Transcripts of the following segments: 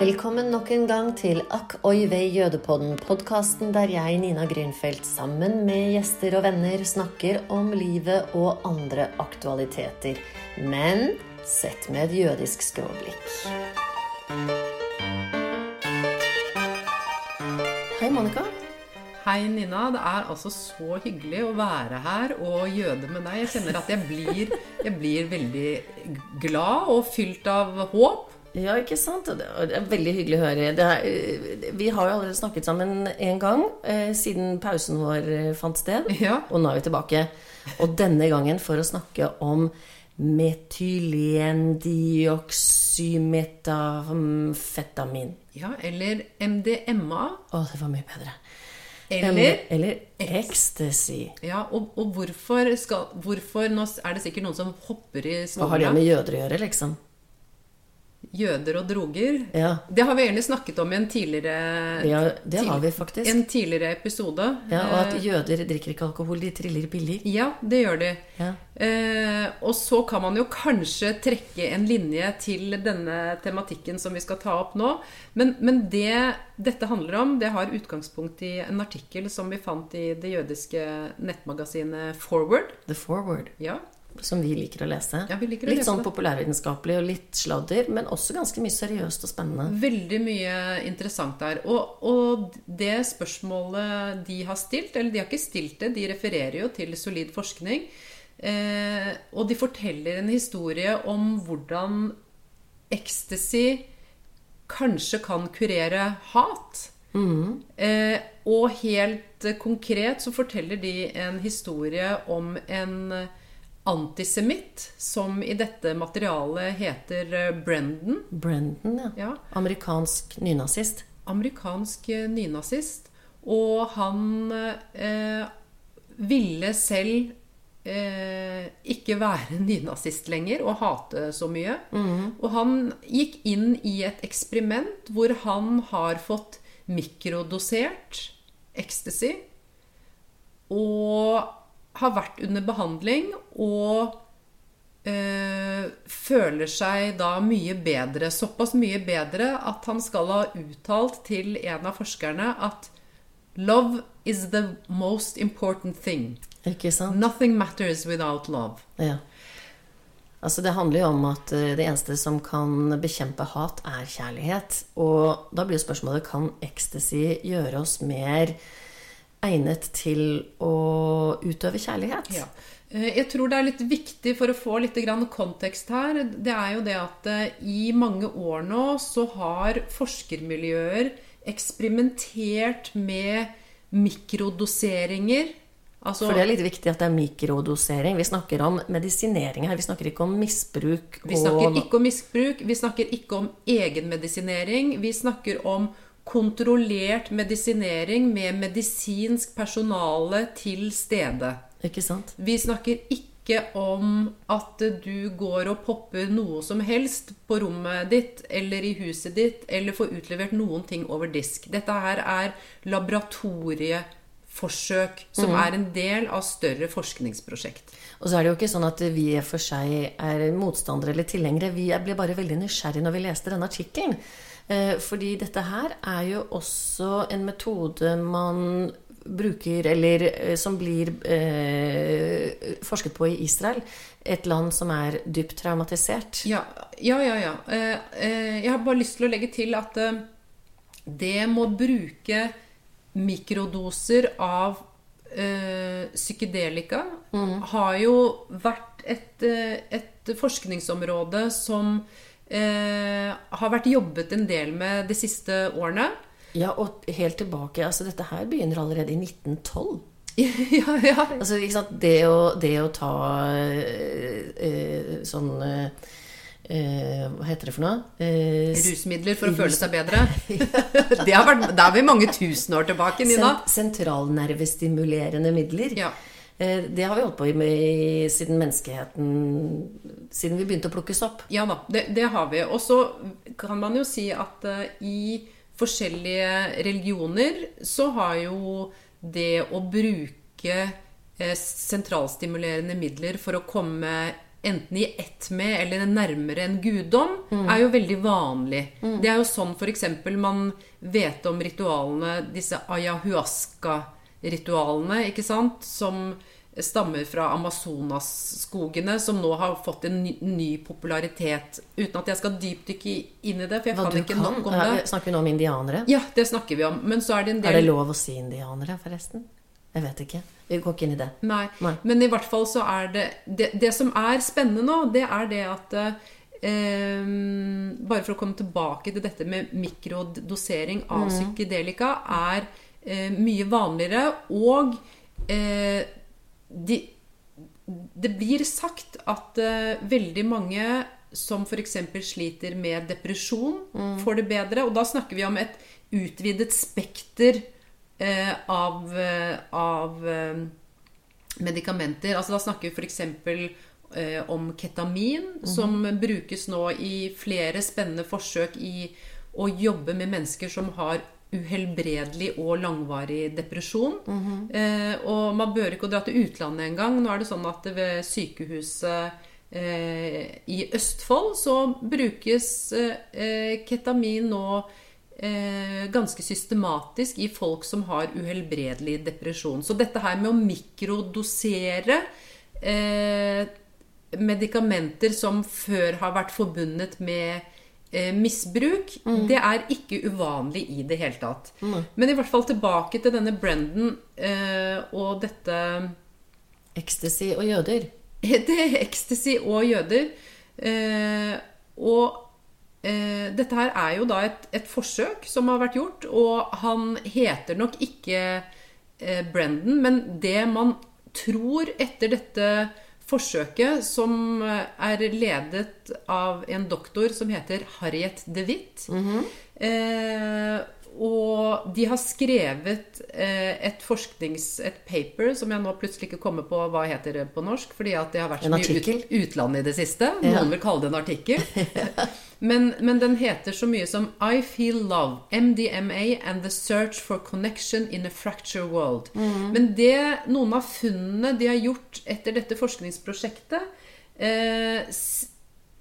Velkommen nok en gang til Akk oi vei jødepodden, podkasten der jeg, Nina Grünfeldt, sammen med gjester og venner snakker om livet og andre aktualiteter. Men sett med et jødisk skråblikk. Hei, Monica. Hei, Nina. Det er altså så hyggelig å være her og jøde med deg. Jeg kjenner at jeg blir, jeg blir veldig glad og fylt av håp. Ja, ikke sant? Det er veldig hyggelig å høre. Er, eh, vi har jo allerede snakket sammen en gang eh, siden pausen vår eh, fant sted. Ja. Og nå er vi tilbake. Og denne gangen for å snakke om metylendioksymetafetamin. Ja, eller MDMA. Å, det var mye bedre. Eller, eller ecstasy. Ja, og, og hvorfor, skal, hvorfor Nå er det sikkert noen som hopper i stolen. Hva har det med jøder å gjøre, liksom? Jøder og droger. Ja. Det har vi egentlig snakket om i en tidligere, ja, det har vi faktisk. En tidligere episode. Ja, Og at jøder drikker ikke alkohol, de triller billig. Ja, det gjør de. Ja. Eh, og så kan man jo kanskje trekke en linje til denne tematikken som vi skal ta opp nå. Men, men det dette handler om, det har utgangspunkt i en artikkel som vi fant i det jødiske nettmagasinet Forward. The Forward. Ja, som vi liker å lese. Ja, liker å litt lese sånn populærvitenskapelig og litt sladder, men også ganske mye seriøst og spennende. Veldig mye interessant der. Og, og, det spørsmålet de har stilt, eller de har ikke stilt det, de refererer jo til solid forskning. Eh, og de forteller en historie om hvordan ecstasy kanskje kan kurere hat. Mm. Eh, og helt konkret så forteller de en historie om en antisemitt, som i dette materialet heter eh, Brendan. Brendan, ja. Ja, Amerikansk nynazist. amerikansk eh, nynazist. Og han eh, ville selv eh, ikke være nynazist lenger og hate så mye. Og han gikk inn i et eksperiment hvor han har fått mikrodosert ecstasy. Og har vært under behandling og øh, føler seg da mye bedre. Såpass mye bedre at han skal ha uttalt til en av forskerne at Love is the most important thing. Ikke sant? Nothing matters without love. Ja. Altså Det handler jo om at eh, det eneste som kan bekjempe hat, er kjærlighet. Og da blir jo spørsmålet kan ecstasy gjøre oss mer egnet til å utøve kjærlighet? Ja. Eh, Jeg tror det er litt viktig for å få litt grann kontekst her. Det er jo det at eh, i mange år nå så har forskermiljøer eksperimentert med mikrodoseringer. Altså, For det er litt viktig at det er mikrodosering. Vi snakker om medisinering her. Vi snakker ikke om misbruk. vi snakker ikke om misbruk, vi snakker ikke om egenmedisinering. Vi snakker om kontrollert medisinering med medisinsk personale til stede. Ikke sant? Vi snakker ikke om at du går og popper noe som helst på rommet ditt eller i huset ditt, eller får utlevert noen ting over disk. Dette her er laboratorieforsøk som er en del av større forskningsprosjekt. Og så er det jo ikke sånn at vi for seg er motstandere eller tilhengere. Vi ble bare veldig nysgjerrige når vi leste denne artikkelen. Eh, Fordi dette her er jo også en metode man bruker, eller eh, som blir eh, forsket på i Israel. Et land som er dypt traumatisert. Ja, ja, ja. ja. Eh, Jeg har bare lyst til å legge til at det må bruke mikrodoser av eh, psykedelika har jo vært et, et forskningsområde som eh, har vært jobbet en del med de siste årene. Ja, og helt tilbake altså Dette her begynner allerede i 1912. ja, ja. Altså? Det å, det å ta eh, eh, sånn eh, eh, Hva heter det for noe? Eh, Rusmidler for å føle seg bedre. det har vært, da er vi mange tusen år tilbake, Nina. Sent sentralnervestimulerende midler. Ja. Eh, Det har vi holdt på med siden menneskeheten Siden vi begynte å plukkes opp. Ja da, det, det har vi. Og så kan man jo si at eh, i forskjellige religioner så har jo det å bruke eh, sentralstimulerende midler for å komme enten i ett med eller nærmere en guddom, er jo veldig vanlig. Det er jo sånn f.eks. man vet om ritualene, disse ayahuasca-ritualene, ikke sant? Som stammer fra Amazonas-skogene, som nå har fått en ny, ny popularitet. Uten at jeg skal dypdykke inn i det, for jeg Hva kan ikke kan? nok om Ja, det. Snakker vi nå om indianere? Ja, det snakker vi om. Men så er det en del Er det lov å si indianere, forresten? Jeg vet ikke. Vi går ikke inn i det. Nei. Nei. Men i hvert fall så er det Det, det som er spennende nå, det er det at eh, Bare for å komme tilbake til dette med mikrodosering av Mm. psykedelika, er eh, mye vanligere. Og eh, de, det blir sagt at eh, veldig mange som f.eks. sliter med depresjon, Mm. får det bedre. Og da snakker vi om et utvidet spekter eh, av, eh, av eh, medikamenter. Altså Da snakker vi f.eks. Om ketamin, som brukes nå i flere spennende forsøk i å jobbe med mennesker som har uhelbredelig og langvarig depresjon. eh, og man bør ikke dra til utlandet engang. Nå er det sånn at ved sykehuset eh, i Østfold så brukes eh, eh, ketamin nå eh, ganske systematisk i folk som har uhelbredelig depresjon. Så dette her med å mikrodosere eh, medikamenter som før har vært forbundet med eh, misbruk, det er ikke uvanlig i det hele tatt. Men i hvert fall tilbake til denne Brendan eh, og dette Ecstasy og jøder. det er ecstasy og jøder. Eh, og eh, dette her er jo da et, et forsøk som har vært gjort, og han heter nok ikke eh, Brendan, men det man tror etter dette forsøket, som eh, er ledet av en doktor som heter Harriet de Witt. Eh, og de har skrevet eh, et forsknings... et paper som jeg nå plutselig ikke kommer på hva heter det på norsk, fordi at det har vært så mye ut, utlandet i det siste. Ja. Noen vil kalle det en artikkel. men, men den heter så mye som I Feel Love, MDMA and the Search for Connection in a Fracture World. Men det, noen av funnene de har gjort etter dette forskningsprosjektet eh,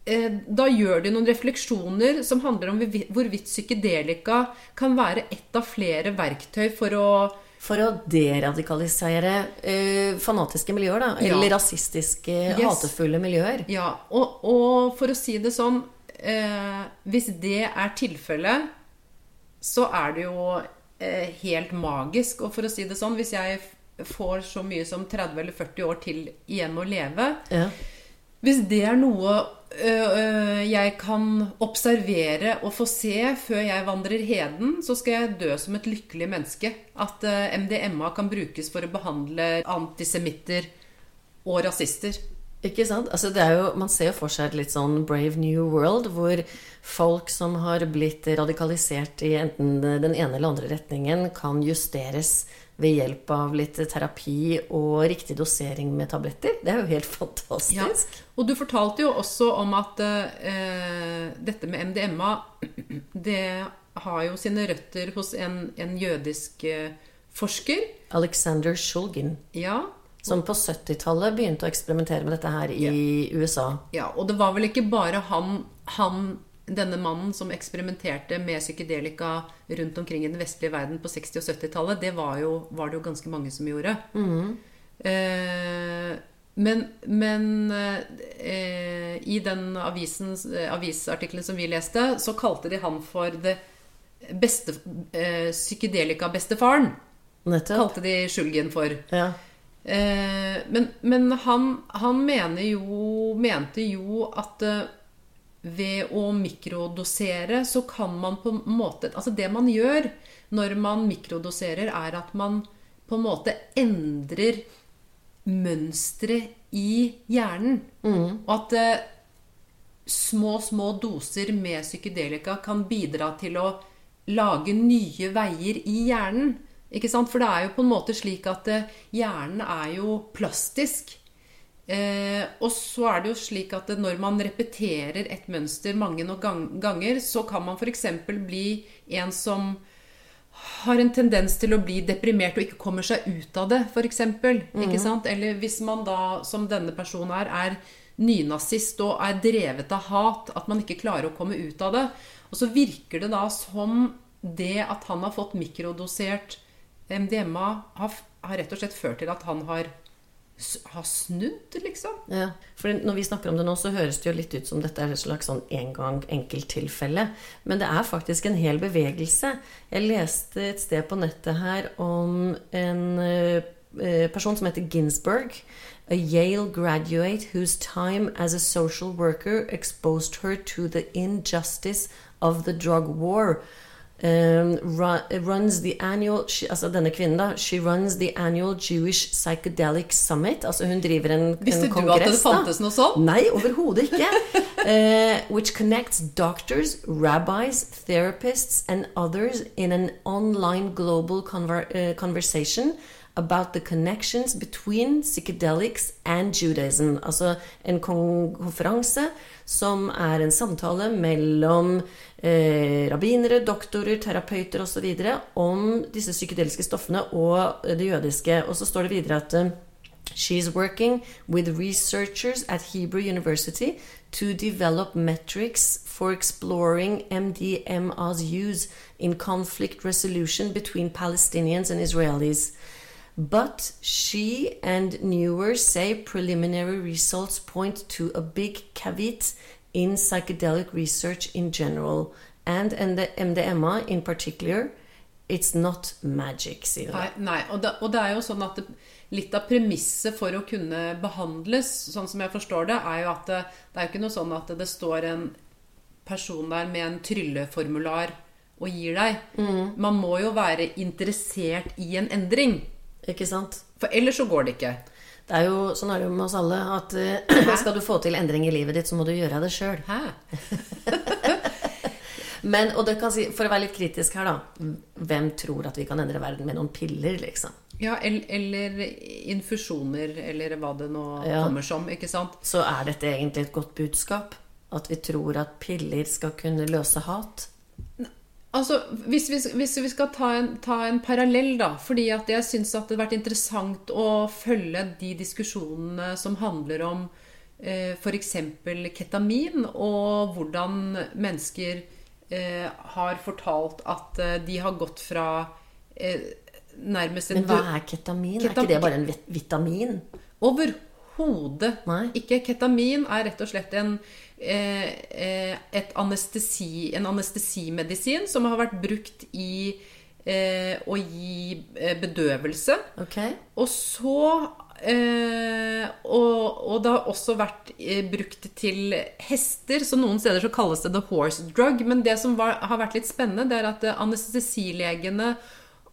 da gjør de noen refleksjoner som handler om hvorvidt psykedelika kan være ett av flere verktøy for å For å deradikalisere eh, fanatiske miljøer, da. Ja. Eller rasistiske, Yes. hatefulle miljøer. Ja, og, og for å si det sånn eh, Hvis det er tilfellet, så er det jo eh, helt magisk. Og for å si det sånn, hvis jeg får så mye som 30 eller 40 år til igjen å leve Ja. Hvis det er noe jeg kan observere og få se før jeg vandrer heden, så skal jeg dø som et lykkelig menneske. At ø, MDMA kan brukes for å behandle antisemitter og rasister. Ikke sant? Altså jo, man ser jo for seg et litt sånn Brave New World, hvor folk som har blitt radikalisert i enten den ene eller andre retningen, kan justeres ved hjelp av litt terapi og riktig dosering med tabletter. Det er jo helt fantastisk. Og du fortalte jo også om at eh, dette med MDMA Det har jo sine røtter hos en, en jødisk eh, forsker. Alexander Shulgin, Ja, som på 70-tallet begynte å eksperimentere med dette her i USA. Ja, og det var vel ikke bare han, han denne mannen som eksperimenterte med psykedelika rundt omkring i den vestlige verden på 60- og 70-tallet. Det var, jo, var det jo ganske mange som gjorde. Eh, men men eh, i den avisen, avisartikkelen som vi leste, så kalte de han for det beste, eh, psykedelika-bestefaren. Kalte de Skjulgen for. Ja. Eh, men men han, han mener jo, mente jo at eh, ved å mikrodosere så kan man på en måte Altså det man gjør når man mikrodoserer, er at man på en måte endrer mønsteret i hjernen. Og at eh, små, små doser med psykedelika kan bidra til å lage nye veier i hjernen. Ikke sant? For det er jo på en måte slik at eh, hjernen er jo plastisk. Eh, og så er det jo slik at når man repeterer et mønster mange nok ganger, så kan man f.eks. bli en som har en tendens til å bli deprimert og ikke kommer seg ut av det, f.eks. Ikke sant? Eller hvis man da, som denne personen er, er nynazist og er drevet av hat, at man ikke klarer å komme ut av det. Og så virker det da som det at han har fått mikrodosert MDMA, har, har rett og slett ført til at han har, har snudd, liksom. Ja, for når vi snakker om det nå, så høres det jo litt ut som dette er et slags sånn engang enkelttilfelle. Men det er faktisk en hel bevegelse. Jeg leste et sted på nettet her om en eh, eh, person som heter Ginsberg. A Yale graduate whose time as a social worker exposed her to the injustice of the drug war. Um, ru- runs the annual she, Altså denne kvinnen, da. She runs the annual Jewish Psychedelic Summit. Altså hun driver en, Visste en du at det fantes noe sånt? Nei, overhodet ikke. uh, which connects doctors, rabbis, therapists and others in an online global conver uh, conversation about the connections between psychedelics and Judaism. Altså en konferanse som er en samtale mellom eh, rabbinere, doktorer, terapeuter osv. om disse psykedeliske stoffene og eh, det jødiske. Og så står det videre at eh, She's working with researchers at Hebrew University to develop metrics for exploring MDMA's use in conflict resolution between Palestinians and Israelis. But she and newer say preliminary results point to a big caveat in psychedelic research in general, and, and the MDMA in particular. It's not magic, sier hun. Nei, nei. Og, det, og det er jo sånn at det, litt av premisset for å kunne behandles, sånn som jeg forstår det, er jo at det, det er ikke noe sånn at det står en person der med en trylleformular og gir deg. Man må jo være interessert i en endring. Ikke sant? For ellers så går det ikke. Det er jo, sånn er det jo med oss alle, at eh, skal du få til endring i livet ditt, så må du gjøre det sjøl. Men, og det kan si, for å være litt kritisk her, da. Hvem tror at vi kan endre verden med noen piller, liksom? Ja, el- eller infusjoner, eller hva det nå Ja. kommer som. ikke sant? Så er dette egentlig et godt budskap. At vi tror at piller skal kunne løse hat. Altså, hvis vi, hvis vi skal ta en, ta en parallell, da Fordi at jeg syns det har vært interessant å følge de diskusjonene som handler om eh, f.eks. ketamin, og hvordan mennesker eh, har fortalt at eh, de har gått fra eh, nærmest en Men hva er ketamin? Er ikke det bare en vitamin? vitamin? Overhodet Nei. ikke. Ketamin er rett og slett en, eh, eh, anestesi, en anestesimedisin som har vært brukt i eh, å gi eh, bedøvelse. Okay. Og så eh, og, og det har også vært eh, brukt til hester, så noen steder så kalles det the horse drug. Men det som var, har vært litt spennende, det er at anestesilegene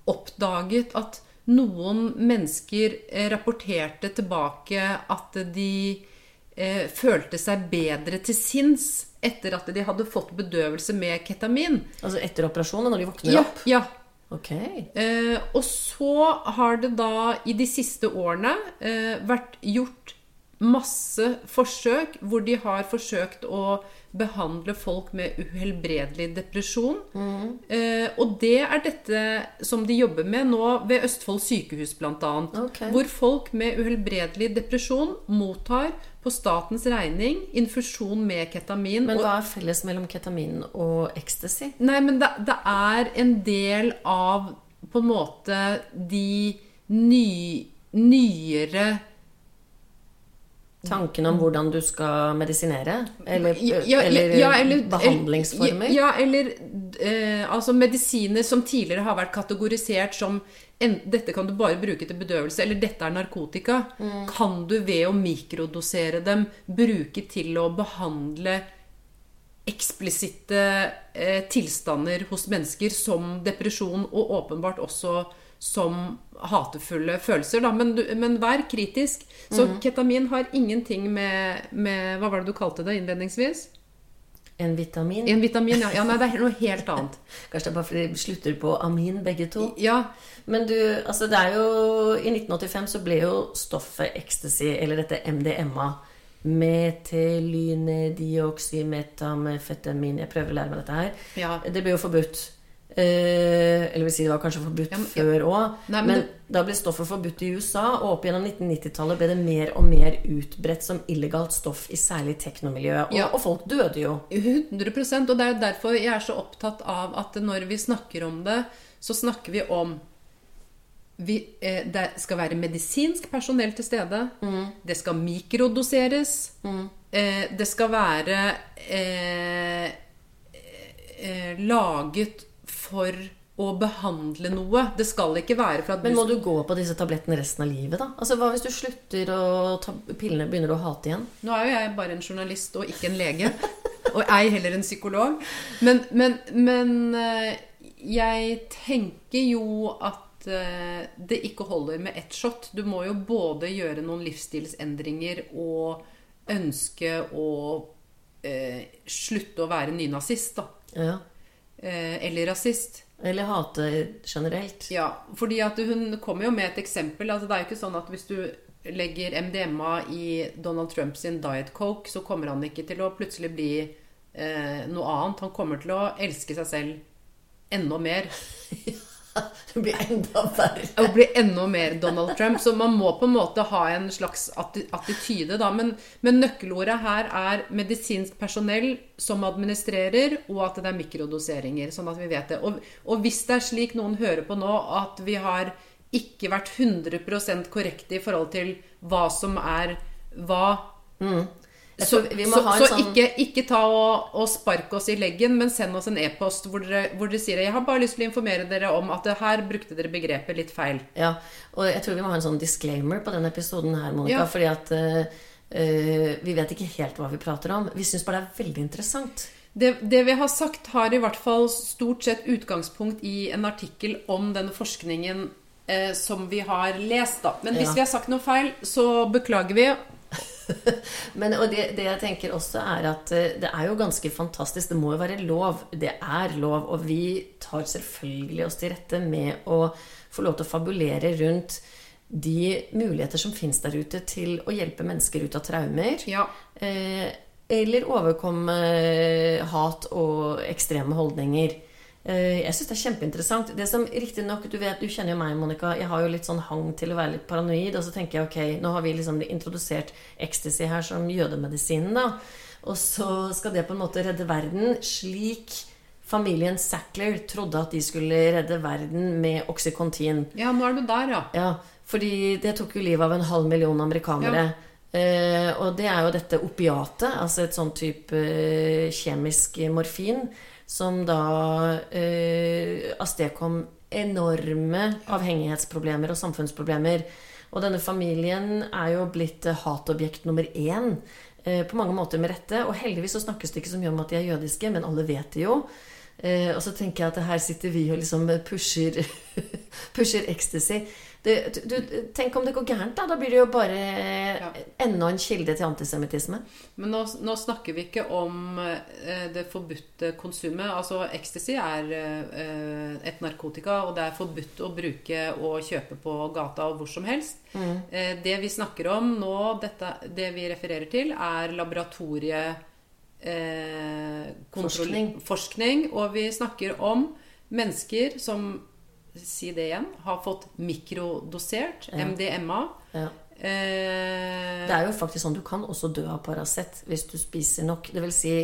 oppdaget at noen mennesker eh, rapporterte tilbake at de eh, følte seg bedre til sinns etter at de hadde fått bedøvelse med ketamin. Altså etter operasjonen, når de våkner Ja, opp? ja. Ok. Eh, og så har det da i de siste årene eh, vært gjort masse forsøk hvor de har forsøkt å behandle folk med uhelbredelig depresjon. Eh, og det er dette som de jobber med nå ved Østfold sykehus bl.a. Okay. Hvor folk med uhelbredelig depresjon mottar på statens regning infusjon med ketamin. Men hva er felles mellom ketamin og ecstasy? Nei, men det, det er en del av på en måte de ny, nyere Tanken om hvordan du skal medisinere? Eller, Ja, eller, ja, eller- behandlingsformer? Ja, eller eh, altså medisiner som tidligere har vært kategorisert som en, dette kan du bare bruke til bedøvelse, eller dette er narkotika, Mm. kan du ved å mikrodosere dem bruke til å behandle eksplisitte eh, tilstander hos mennesker som depresjon, og åpenbart også som hatefulle følelser. Da. Men, du, men vær kritisk. Så Mm. ketamin har ingenting med, med Hva var det du kalte det innledningsvis? En vitamin? En vitamin, ja. ja. Nei, det er noe helt annet. Kanskje det er bare fordi de slutter på amin, begge to? Ja, Men du, altså det er jo I 1985 så ble jo stoffet ecstasy, eller dette MDMA Metylynedioxymetamfetamin Jeg prøver å lære meg dette her. Ja. Det ble jo forbudt. Eh, eller vil si det var kanskje forbudt Ja, men- før òg. Men men da ble stoffet forbudt i USA, og opp gjennom 1990-tallet ble det mer og mer utbredt som illegalt stoff i særlig teknomiljøet. Og, Ja. og folk døde jo. 100 Og det er derfor jeg er så opptatt av at når vi snakker om det, så snakker vi om vi, eh, Det skal være medisinsk personell til stede. Det skal mikrodoseres. Eh, det skal være eh, eh, laget for å behandle noe. Det skal ikke være for at Men må du gå på disse tablettene resten av livet, da? Altså, Hva hvis du slutter ta pillene, begynner du å hate igjen? Nå er jo jeg bare en journalist og ikke en lege. Og ei heller en psykolog. Men, men, men eh, jeg tenker jo at eh, det ikke holder med ett shot. Du må jo både gjøre noen livsstilsendringer og ønske å eh, slutte å være nynazist, da. Ja. Eh, eller rasist. Eller hate generelt? Ja, fordi at hun kommer jo med et eksempel. Altså, det er jo ikke sånn at hvis du legger MDMA i Donald Trumps Diet Coke, så kommer han ikke til å plutselig bli eh, noe annet. Han kommer til å elske seg selv enda mer. Det blir enda verre. Og bli enda mer Donald Trump. Så man må på en måte ha en slags attityde, da. Men, men nøkkelordet her er medisinsk personell som administrerer, og at det er mikrodoseringer. Sånn at vi vet det. Og, og hvis det er slik noen hører på nå, at vi har ikke vært 100% korrekte i forhold til hva som er hva Jeg så, så, så sånn- ikke, ikke ta og, og spark oss i leggen, men send oss en e-post hvor, hvor dere sier Jeg har bare lyst til å informere dere om at her brukte dere begrepet litt feil. Ja, og jeg tror vi må ha en sånn disclaimer på denne episoden her, Monica. Ja. Fordi at eh, vi vet ikke helt hva vi prater om. Vi syns bare det er veldig interessant. Det, det vi har sagt, har i hvert fall stort sett utgangspunkt i en artikkel om denne forskningen eh, som vi har lest. Da. Men hvis Ja. vi har sagt noe feil, så beklager vi. Men og det, det jeg tenker også er at eh, det er jo ganske fantastisk. Det må jo være lov. Det er lov. Og vi tar selvfølgelig oss til rette med å få lov til å fabulere rundt de muligheter som fins der ute til å hjelpe mennesker ut av traumer. Ja. Eh, eller overkomme hat og ekstreme holdninger. Eh, jeg syns det er kjempeinteressant. Det som riktignok Du vet, du kjenner jo meg, Monica. Jeg har jo litt sånn hang til å være litt paranoid. Og så tenker jeg ok, nå har vi liksom introdusert ecstasy her som jødemedisinen, da. Og så skal det på en måte redde verden slik familien Sackler trodde at de skulle redde verden med Oxycontin. ja, nå er du der, ja. Ja, fordi det tok jo livet av en halv million amerikanere. Eh, og det er jo dette opiatet, altså et sånn type eh, kjemisk morfin, som da eh, avstedkom enorme avhengighetsproblemer og samfunnsproblemer. Og denne familien er jo blitt eh, hatobjekt nummer én. eh, På mange måter med rette. Og heldigvis så snakkes det ikke så mye om at de er jødiske, men alle vet det jo. Eh, og så tenker jeg at her sitter vi og liksom pusher, pusher ecstasy. Det, du, tenk om det går gærent, da. Da blir det jo bare enda en kilde til antisemittisme. Men nå, nå snakker vi ikke om eh, det forbudte konsumet. Altså Ecstasy er eh, et narkotika, og det er forbudt å bruke og kjøpe på gata og hvor som helst. Eh, det vi snakker om nå, dette, det vi refererer til, er laboratorieforskning, Eh, Forskning. forskning. Og vi snakker om mennesker som Si det igjen. Har fått mikrodosert Ja. MDMA. Ja. Eh, Det er jo faktisk sånn du kan også dø av Paracet hvis du spiser nok. Det vil si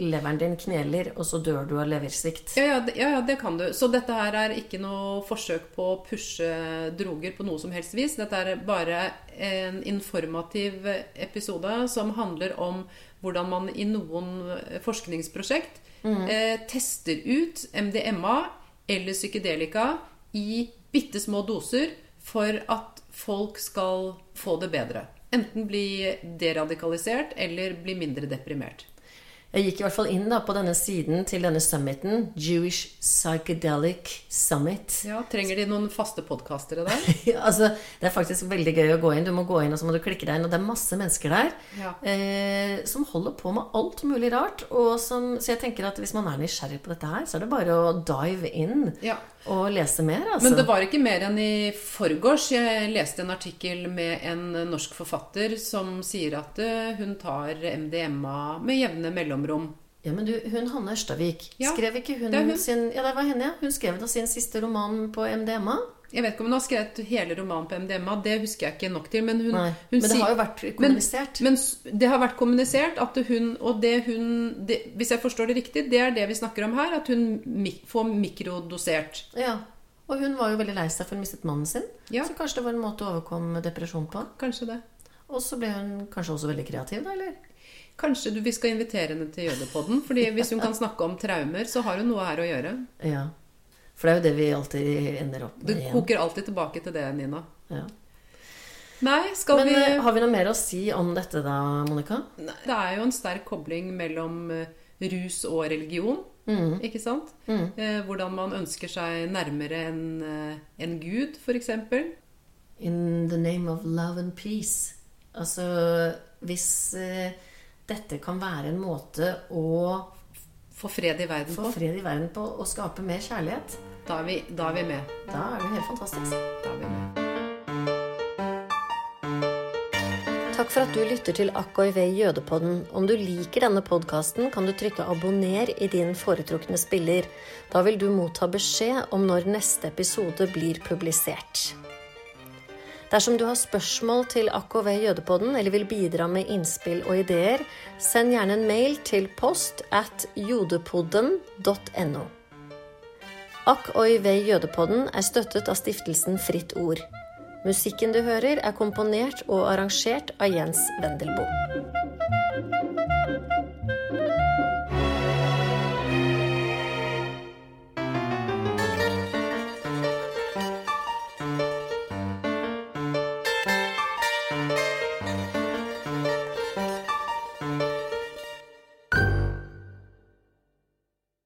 leveren din kneler, og så dør du av leversvikt. Ja, ja, ja, ja, det kan du. Så dette her er ikke noe forsøk på å pushe droger på noe som helst vis. Dette er bare en informativ episode som handler om hvordan man i noen forskningsprosjekt eh, tester ut MDMA eller psykedelika i bitte små doser for at folk skal få det bedre. Enten bli deradikalisert eller bli mindre deprimert. Jeg gikk i hvert fall inn da på denne siden til denne summiten. Jewish Psychedelic Summit. Ja, Trenger de noen faste podkastere der? Ja, altså, det er faktisk veldig gøy å gå inn. Du må gå inn og så må du klikke deg inn. Og det er masse mennesker der Ja. eh, som holder på med alt mulig rart. Og som, så jeg tenker at hvis man er nysgjerrig på dette her, så er det bare å dive inn Ja. Og lese mer. Altså. Men det var ikke mer enn i forgårs jeg leste en artikkel med en norsk forfatter som sier at eh, hun tar MDMA med jevne mellomrom. Ja, men du, hun Hanne Ørstavik, Ja, skrev ikke hun, hun. sin Ja, det var henne, ja. Hun skrev da sin siste roman på MDMA. Jeg vet ikke om hun har skrevet hele romanen på MDMA, det husker jeg ikke nok til. Men, hun, hun men det har jo vært kommunisert. Men, men det har vært kommunisert at hun Og det hun det, Hvis jeg forstår det riktig, det er det vi snakker om her. At hun mik får mikrodosert. Ja. Og hun var jo veldig lei seg for hun mistet mannen sin. Ja. Så kanskje det var en måte å overkomme depresjon på. Kanskje det. Og så ble hun kanskje også veldig kreativ, da, eller? Kanskje du, vi skal invitere henne til Jødepodden. Fordi hvis hun kan snakke om traumer, så har hun noe her å gjøre. Ja. For det er jo det vi alltid ender opp med igjen. koker alltid tilbake til det, Nina. Ja. Nei, skal Men vi eh, har vi noe mer å si om dette da, Monica? Nei, Det er jo en sterk kobling mellom eh, rus og religion. Ikke sant? Eh, hvordan man ønsker seg nærmere en, eh, en gud, f.eks. In the name of love and peace. Altså hvis eh, dette kan være en måte å Få fred i verden få fred i verden på og skape mer kjærlighet, Da er vi, da er vi med. da er det helt fantastisk. Da er vi med. Takk for at du lytter til AKIV Jødepodden. Om du liker denne podkasten, kan du trykke 'abonner' i din foretrukne spiller. Da vil du motta beskjed om når neste episode blir publisert. Dersom du har spørsmål til AKV Jødepodden eller vil bidra med innspill og ideer, send gjerne en mail til post at jodepodden.no. AKOIV Jødepodden er støttet av stiftelsen Fritt Ord. Musikken du hører, er komponert og arrangert av Jens Wendelboe.